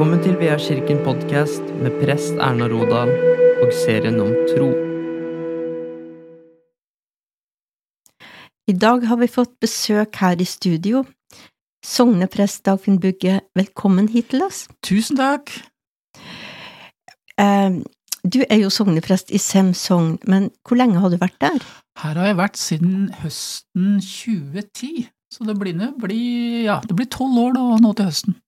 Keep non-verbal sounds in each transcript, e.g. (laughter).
Velkommen til Vea kirken podkast med prest Erna Rodal og serien om tro. I dag har vi fått besøk her i studio. Sogneprest Dagfinn Bugge, velkommen hit til oss. Tusen takk. Eh, Du er jo sogneprest i Sem sogn, men hvor lenge har du vært der? Her har jeg vært siden høsten 2010, så det blir, nå- blir, ja, det blir tolv år da, nå til høsten.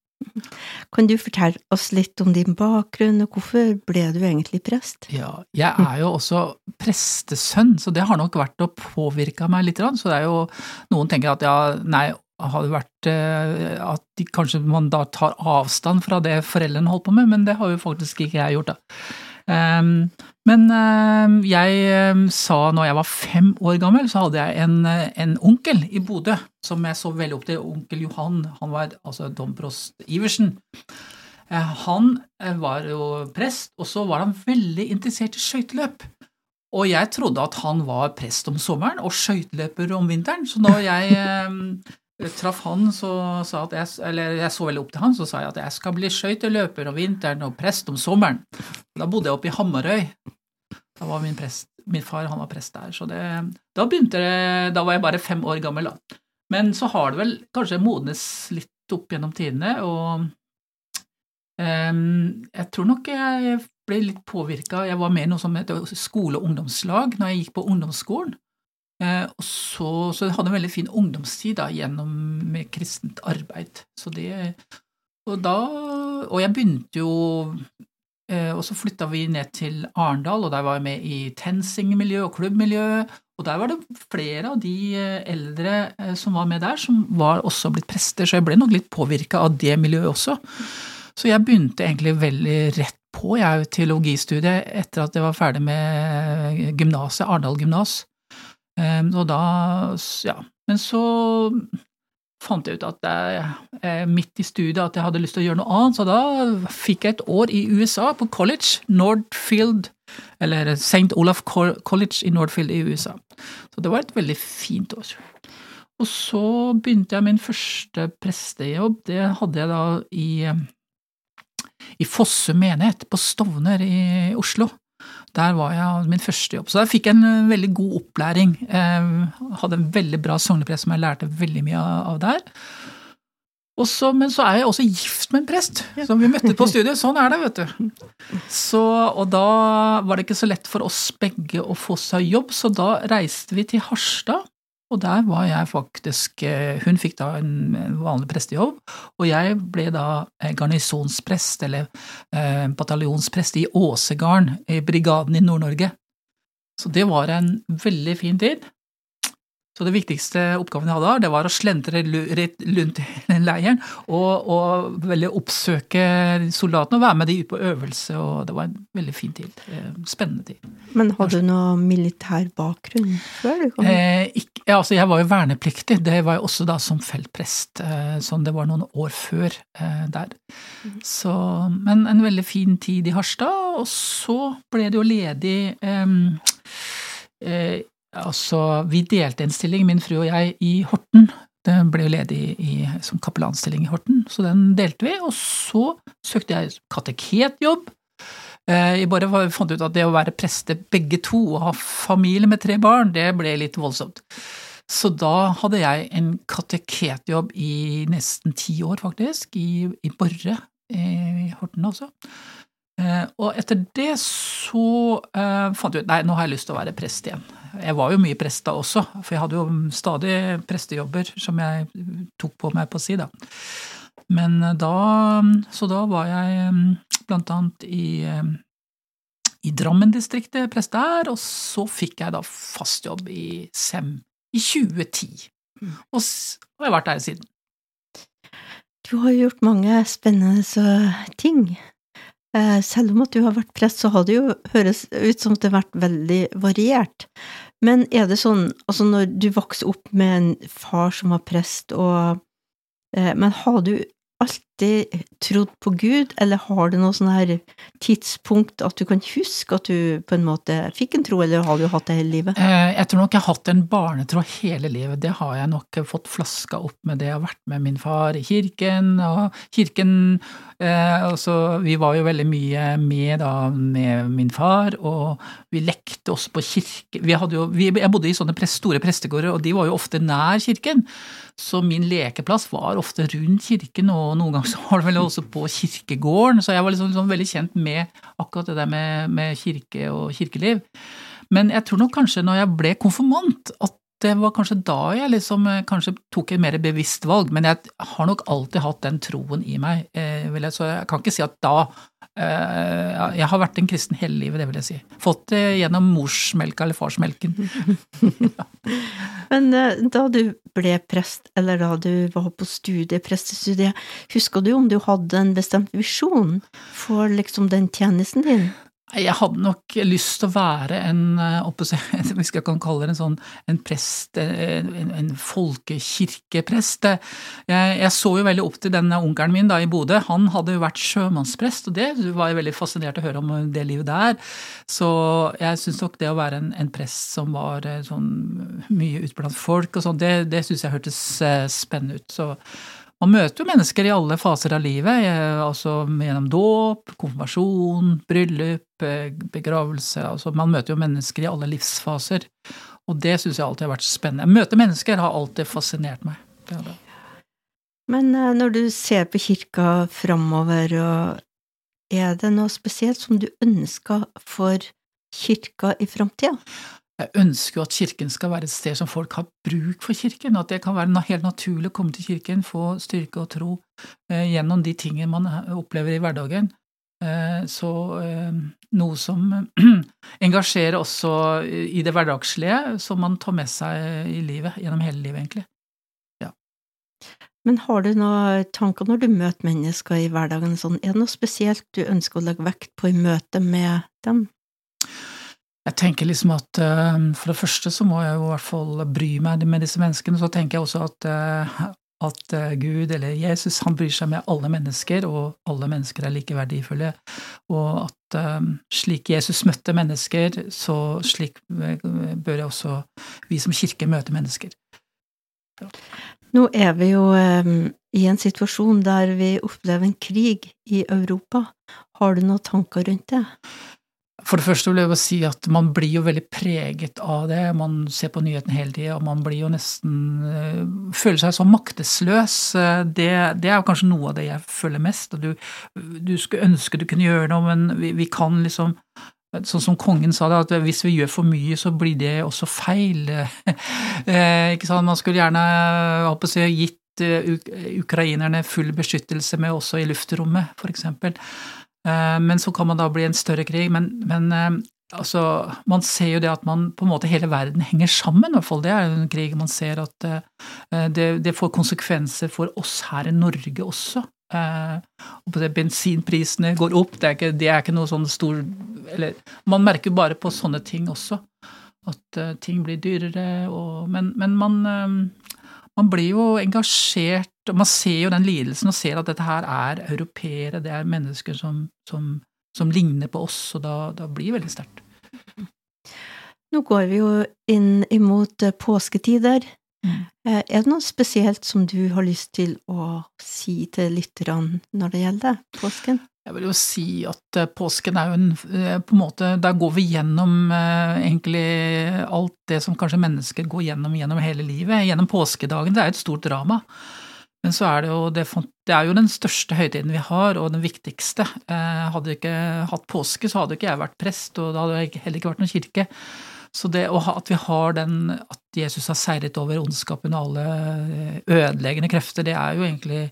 Kan du fortelle oss litt om din bakgrunn, og hvorfor ble du egentlig prest? Ja, jeg er jo også prestesønn, så det har nok vært å påvirke meg litt. Så det er jo Noen tenker at ja, nei, har det vært eh, at de, kanskje man da tar avstand fra det foreldrene holdt på med, men det har jo faktisk ikke jeg gjort, da. Ehm, men ehm, jeg ehm, sa når jeg var fem år gammel, så hadde jeg en, eh, en onkel i Bodø som jeg så veldig opp til. Onkel Johan, han var altså domprost Iversen. Eh, Han eh, var jo prest, og så var han veldig interessert i skøyteløp. Og jeg trodde at han var prest om sommeren og skøyteløper om vinteren, så når jeg (laughs) traff han, så sa at jeg, eller jeg så veldig opp til han, så sa jeg at jeg skal bli skøyteløper om vinteren og prest om sommeren. Da bodde jeg oppe i Hamarøy. Da var min, prest, min far han var prest der, så det, da begynte det, da var jeg bare fem år gammel da. Men så har det vel kanskje modnes litt opp gjennom tidene, og um, jeg tror nok jeg ble litt påvirka. Jeg var med i noe som heter skole- og ungdomslag når jeg gikk på ungdomsskolen. Eh, og så, så jeg hadde en veldig fin ungdomstid da, gjennom kristent arbeid. Så det, og, da, og jeg begynte jo eh, Og så flytta vi ned til Arendal, og der var jeg med i TenSing-miljø og klubbmiljø. Og der var det flere av de eh, eldre som var med der, som var også blitt prester, så jeg ble nok litt påvirka av det miljøet også. Så jeg begynte egentlig veldig rett på jeg, teologistudiet etter at jeg var ferdig med gymnaset, Arendal gymnas. Um, og da, ja, men så fant jeg ut at jeg, eh, midt i studiet at jeg hadde lyst til å gjøre noe annet, så da fikk jeg et år i USA på college, Nordfield, eller St. Olaf College i Nordfield i USA. Så det var et veldig fint år. Og så begynte jeg min første prestejobb, det hadde jeg da i i Fosse menighet på Stovner i Oslo. Der var jeg min første jobb. Så der fikk jeg en eh, veldig god opplæring. Jeg hadde en veldig bra sogneprest som jeg lærte veldig mye av der. Og så, men så er jeg også gift med en prest, som vi møtte på studiet. Sånn er det, vet du. Så, og da var det ikke så lett for oss begge å få seg jobb, så da reiste vi til Harstad. Og der var jeg faktisk eh, Hun fikk da en vanlig prestejobb, og jeg ble da eh, garnisonsprest, eller eh, bataljonsprest i Åsegarden, i brigaden i Nord-Norge. Så det var en veldig fin tid. Så det viktigste oppgaven jeg hadde det var å slentre rundt i leiren og, og veldig oppsøke soldatene og være med de ut på øvelse, og det var en veldig fin tid. Eh, Spennende tid. Men hadde du noe militær bakgrunn før du kom? Eh, ikke, altså jeg var jo vernepliktig, det var jeg også da som feltprest, eh, sånn det var noen år før eh, der. Så, men en veldig fin tid i Harstad, og så ble det jo ledig eh, Altså, vi delte en stilling, min fru og jeg, i Horten. Det ble jo ledig i, som kapellanstilling i Horten, så den delte vi. Og så søkte jeg kateketjobb. Eh, Jeg bare fant ut at det å være prester begge to og ha familie med tre barn, det ble litt voldsomt. Så da hadde jeg en kateketjobb i nesten ti år, faktisk, i, i Borre i Horten også. Eh, og etter det så uh, fant jeg ut nei, nå har jeg lyst til å være prest igjen. Jeg var jo mye prest da også, for jeg hadde jo stadig prestejobber som jeg tok på meg på si, da. Men eh, da Så da var jeg eh, blant annet i eh, i Drammen-distriktet prest der, og så fikk jeg da fast jobb i SEM i 2010. Og og jeg har vært der siden. Du har jo gjort mange spennende ting. Eh, Selv om at du har vært prest, så har det jo høres ut som det har vært veldig variert. Men er det sånn, altså når du vokste opp med en far som var prest, og eh, Men har du alltid alltid trodd på Gud, eller har du noe sånn her tidspunkt at du kan huske at du på en måte fikk en tro, eller har du hatt det hele livet? Eh, jeg tror nok jeg har hatt en barnetro hele livet. Det har jeg nok fått flaska opp med det jeg har vært med min far i kirken, og kirken eh, altså, Vi var jo veldig mye med da med min far, og vi lekte også på kirke vi hadde jo, Jeg bodde i sånne store prestegårder, og de var jo ofte nær kirken. Så min lekeplass var ofte rundt kirken, og noen ganger så var det vel også på kirkegården. Så jeg var liksom, liksom veldig kjent med akkurat det der med, med, kirke og kirkeliv. Men jeg tror nok kanskje når jeg ble konfirmant, at det var kanskje da jeg liksom eh, kanskje tok et mer bevisst valg. Men jeg har nok alltid hatt den troen i meg, eh, så jeg kan ikke si at da eh, Jeg har vært en kristen hele livet, det vil jeg si. Fått det gjennom morsmelka eller farsmelken. ja. (laughs) Men da du ble prest, eller da du var på studiet, prestestudiet, husker du om du hadde en bestemt visjon for liksom den tjenesten din? Jeg hadde nok lyst til å være en, eh, (laughs) hvis jeg kan kalle det en sånn en prest, eh, en, en folkekirkeprest. Jeg, jeg, så jo veldig opp til denne onkelen min da i Bodø. Han hadde jo vært sjømannsprest, og det var jeg veldig fascinert å høre om det livet der. Så jeg syns nok det å være en, en, prest som var eh, sånn mye ute blant folk og sånn, det, det syns jeg hørtes spennende ut. Så man møter jo mennesker i alle faser av livet, eh, altså gjennom dåp, konfirmasjon, bryllup, eh, begravelse. altså Man møter jo mennesker i alle livsfaser, og det syns jeg alltid har vært spennende. Møte mennesker har alltid fascinert meg. Det det. Men eh, når du ser på kirka framover, er det noe spesielt som du ønsker for kirka i framtida? Jeg ønsker jo at kirken skal være et sted som folk har bruk for kirken, at det kan være helt naturlig å komme til kirken, få styrke og tro eh, gjennom de tingene man opplever i hverdagen. Eh, så eh, noe som (clears throat) engasjerer også i det hverdagslige, som man tar med seg i livet, gjennom hele livet, egentlig. Ja. Men har du noen tanker når du møter mennesker i hverdagen, sånn, er det noe spesielt du ønsker å legge vekt på i møte med dem? Jeg tenker liksom at uh, for det første så må jeg jo i hvert fall bry meg med disse menneskene. Så tenker jeg også at, uh, at uh, Gud eller Jesus han bryr seg med alle mennesker, og alle mennesker er like verdifulle. Og at slik Jesus møtte mennesker, så slik bør jeg også vi som kirke møte mennesker. Nå er vi jo i en situasjon der vi opplever en krig i Europa. Har du noen tanker rundt det? For det første vil jeg si at man blir jo veldig preget av det. Man ser på nyhetene hele tida, og man blir jo nesten øh, Føler seg så maktesløs. Det, det, er kanskje noe av det jeg føler mest. Du, du skulle ønske du kunne gjøre noe, men vi, vi, kan liksom Sånn som kongen sa det, at hvis vi gjør for mye, så blir det også feil. (laughs) Eh, ikke sant? Man skulle gjerne jeg, gitt ukrainerne full beskyttelse med også i luftrommet. Eh, men så kan man da bli en større krig. Men, men eh, altså, man ser jo det at man på en måte hele verden henger sammen, i hvert fall. Det er en krig man ser at eh, det, det får konsekvenser for oss her i Norge også. Bensinprisene går opp, det er, ikke, det er ikke noe sånn stor eller, Man merker bare på sånne ting også, at ting blir dyrere, og, men, men man, man blir jo engasjert og man ser jo den lidelsen og ser at dette her er europeere, det er mennesker som, som, som ligner på oss, og da, da blir det veldig sterkt. Nå går vi jo inn imot eh, påsketider. Mm. Eh, er det noe spesielt som du har lyst til å si til lytterne når det gjelder påsken? Jeg vil jo si at eh, påsken er jo en på en måte Der går vi gjennom egentlig alt det som kanskje mennesker går gjennom gjennom hele livet. Gjennom påskedagen. Det er et stort drama. Men så er det jo det, det, er jo den største høytiden vi har, og den viktigste. Eh, hadde vi ikke hatt påske, så hadde ikke jeg vært prest, og det hadde heller ikke vært noen kirke. Så det at vi har den, at Jesus har seiret over ondskapen og alle eh, ødeleggende krefter, det er jo egentlig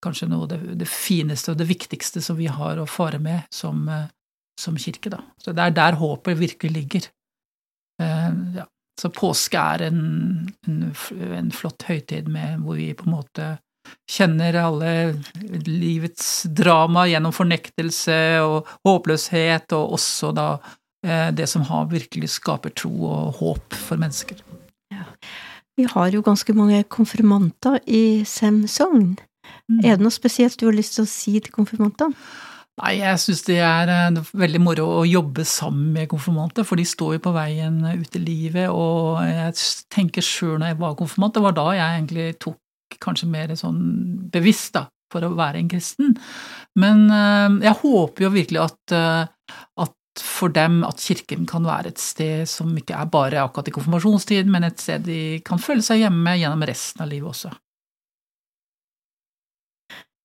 kanskje noe av det, det, fineste og det viktigste som vi har å fare med som, eh, som kirke, da. Så det er der håpet virkelig ligger. Eh, ja. Så påske er en, en, en flott høytid med, hvor vi på en måte kjenner alle livets drama gjennom fornektelse og håpløshet, og også da eh, det som har virkelig skaper tro og håp for mennesker. Ja. Vi har jo ganske mange konfirmanter i Sem sogn. Mm. Er det noe spesielt du har lyst til å si til konfirmantene? Nei, jeg syns det er eh, veldig moro å jobbe sammen med konfirmanter, for de står jo på veien ut i livet, og jeg tenker sjøl når jeg var konfirmant, det var da jeg egentlig tok kanskje mer sånn bevisst da, for å være en kristen. Men eh, jeg håper jo virkelig at, eh, at for dem at kirken kan være et sted som ikke er bare akkurat i konfirmasjonstiden, men et sted de kan føle seg hjemme gjennom resten av livet også.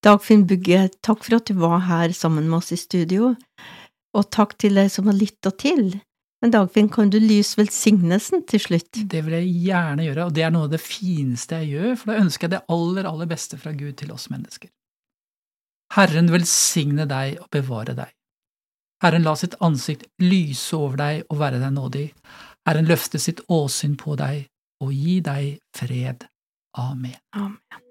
Dagfinn Bugge, takk for at du var her sammen med oss i studio, og takk til deg som har lytta til. Men Dagfinn, kan du lyse velsignelsen til slutt? Det vil jeg gjerne gjøre, og det er noe av det fineste jeg gjør, for da ønsker jeg det aller, aller beste fra Gud til oss mennesker. Herren velsigne deg og bevare deg. Herren la sitt ansikt lyse over deg og være deg nådig. Herren løfte sitt åsyn på deg og gi deg fred. Amen. Amen.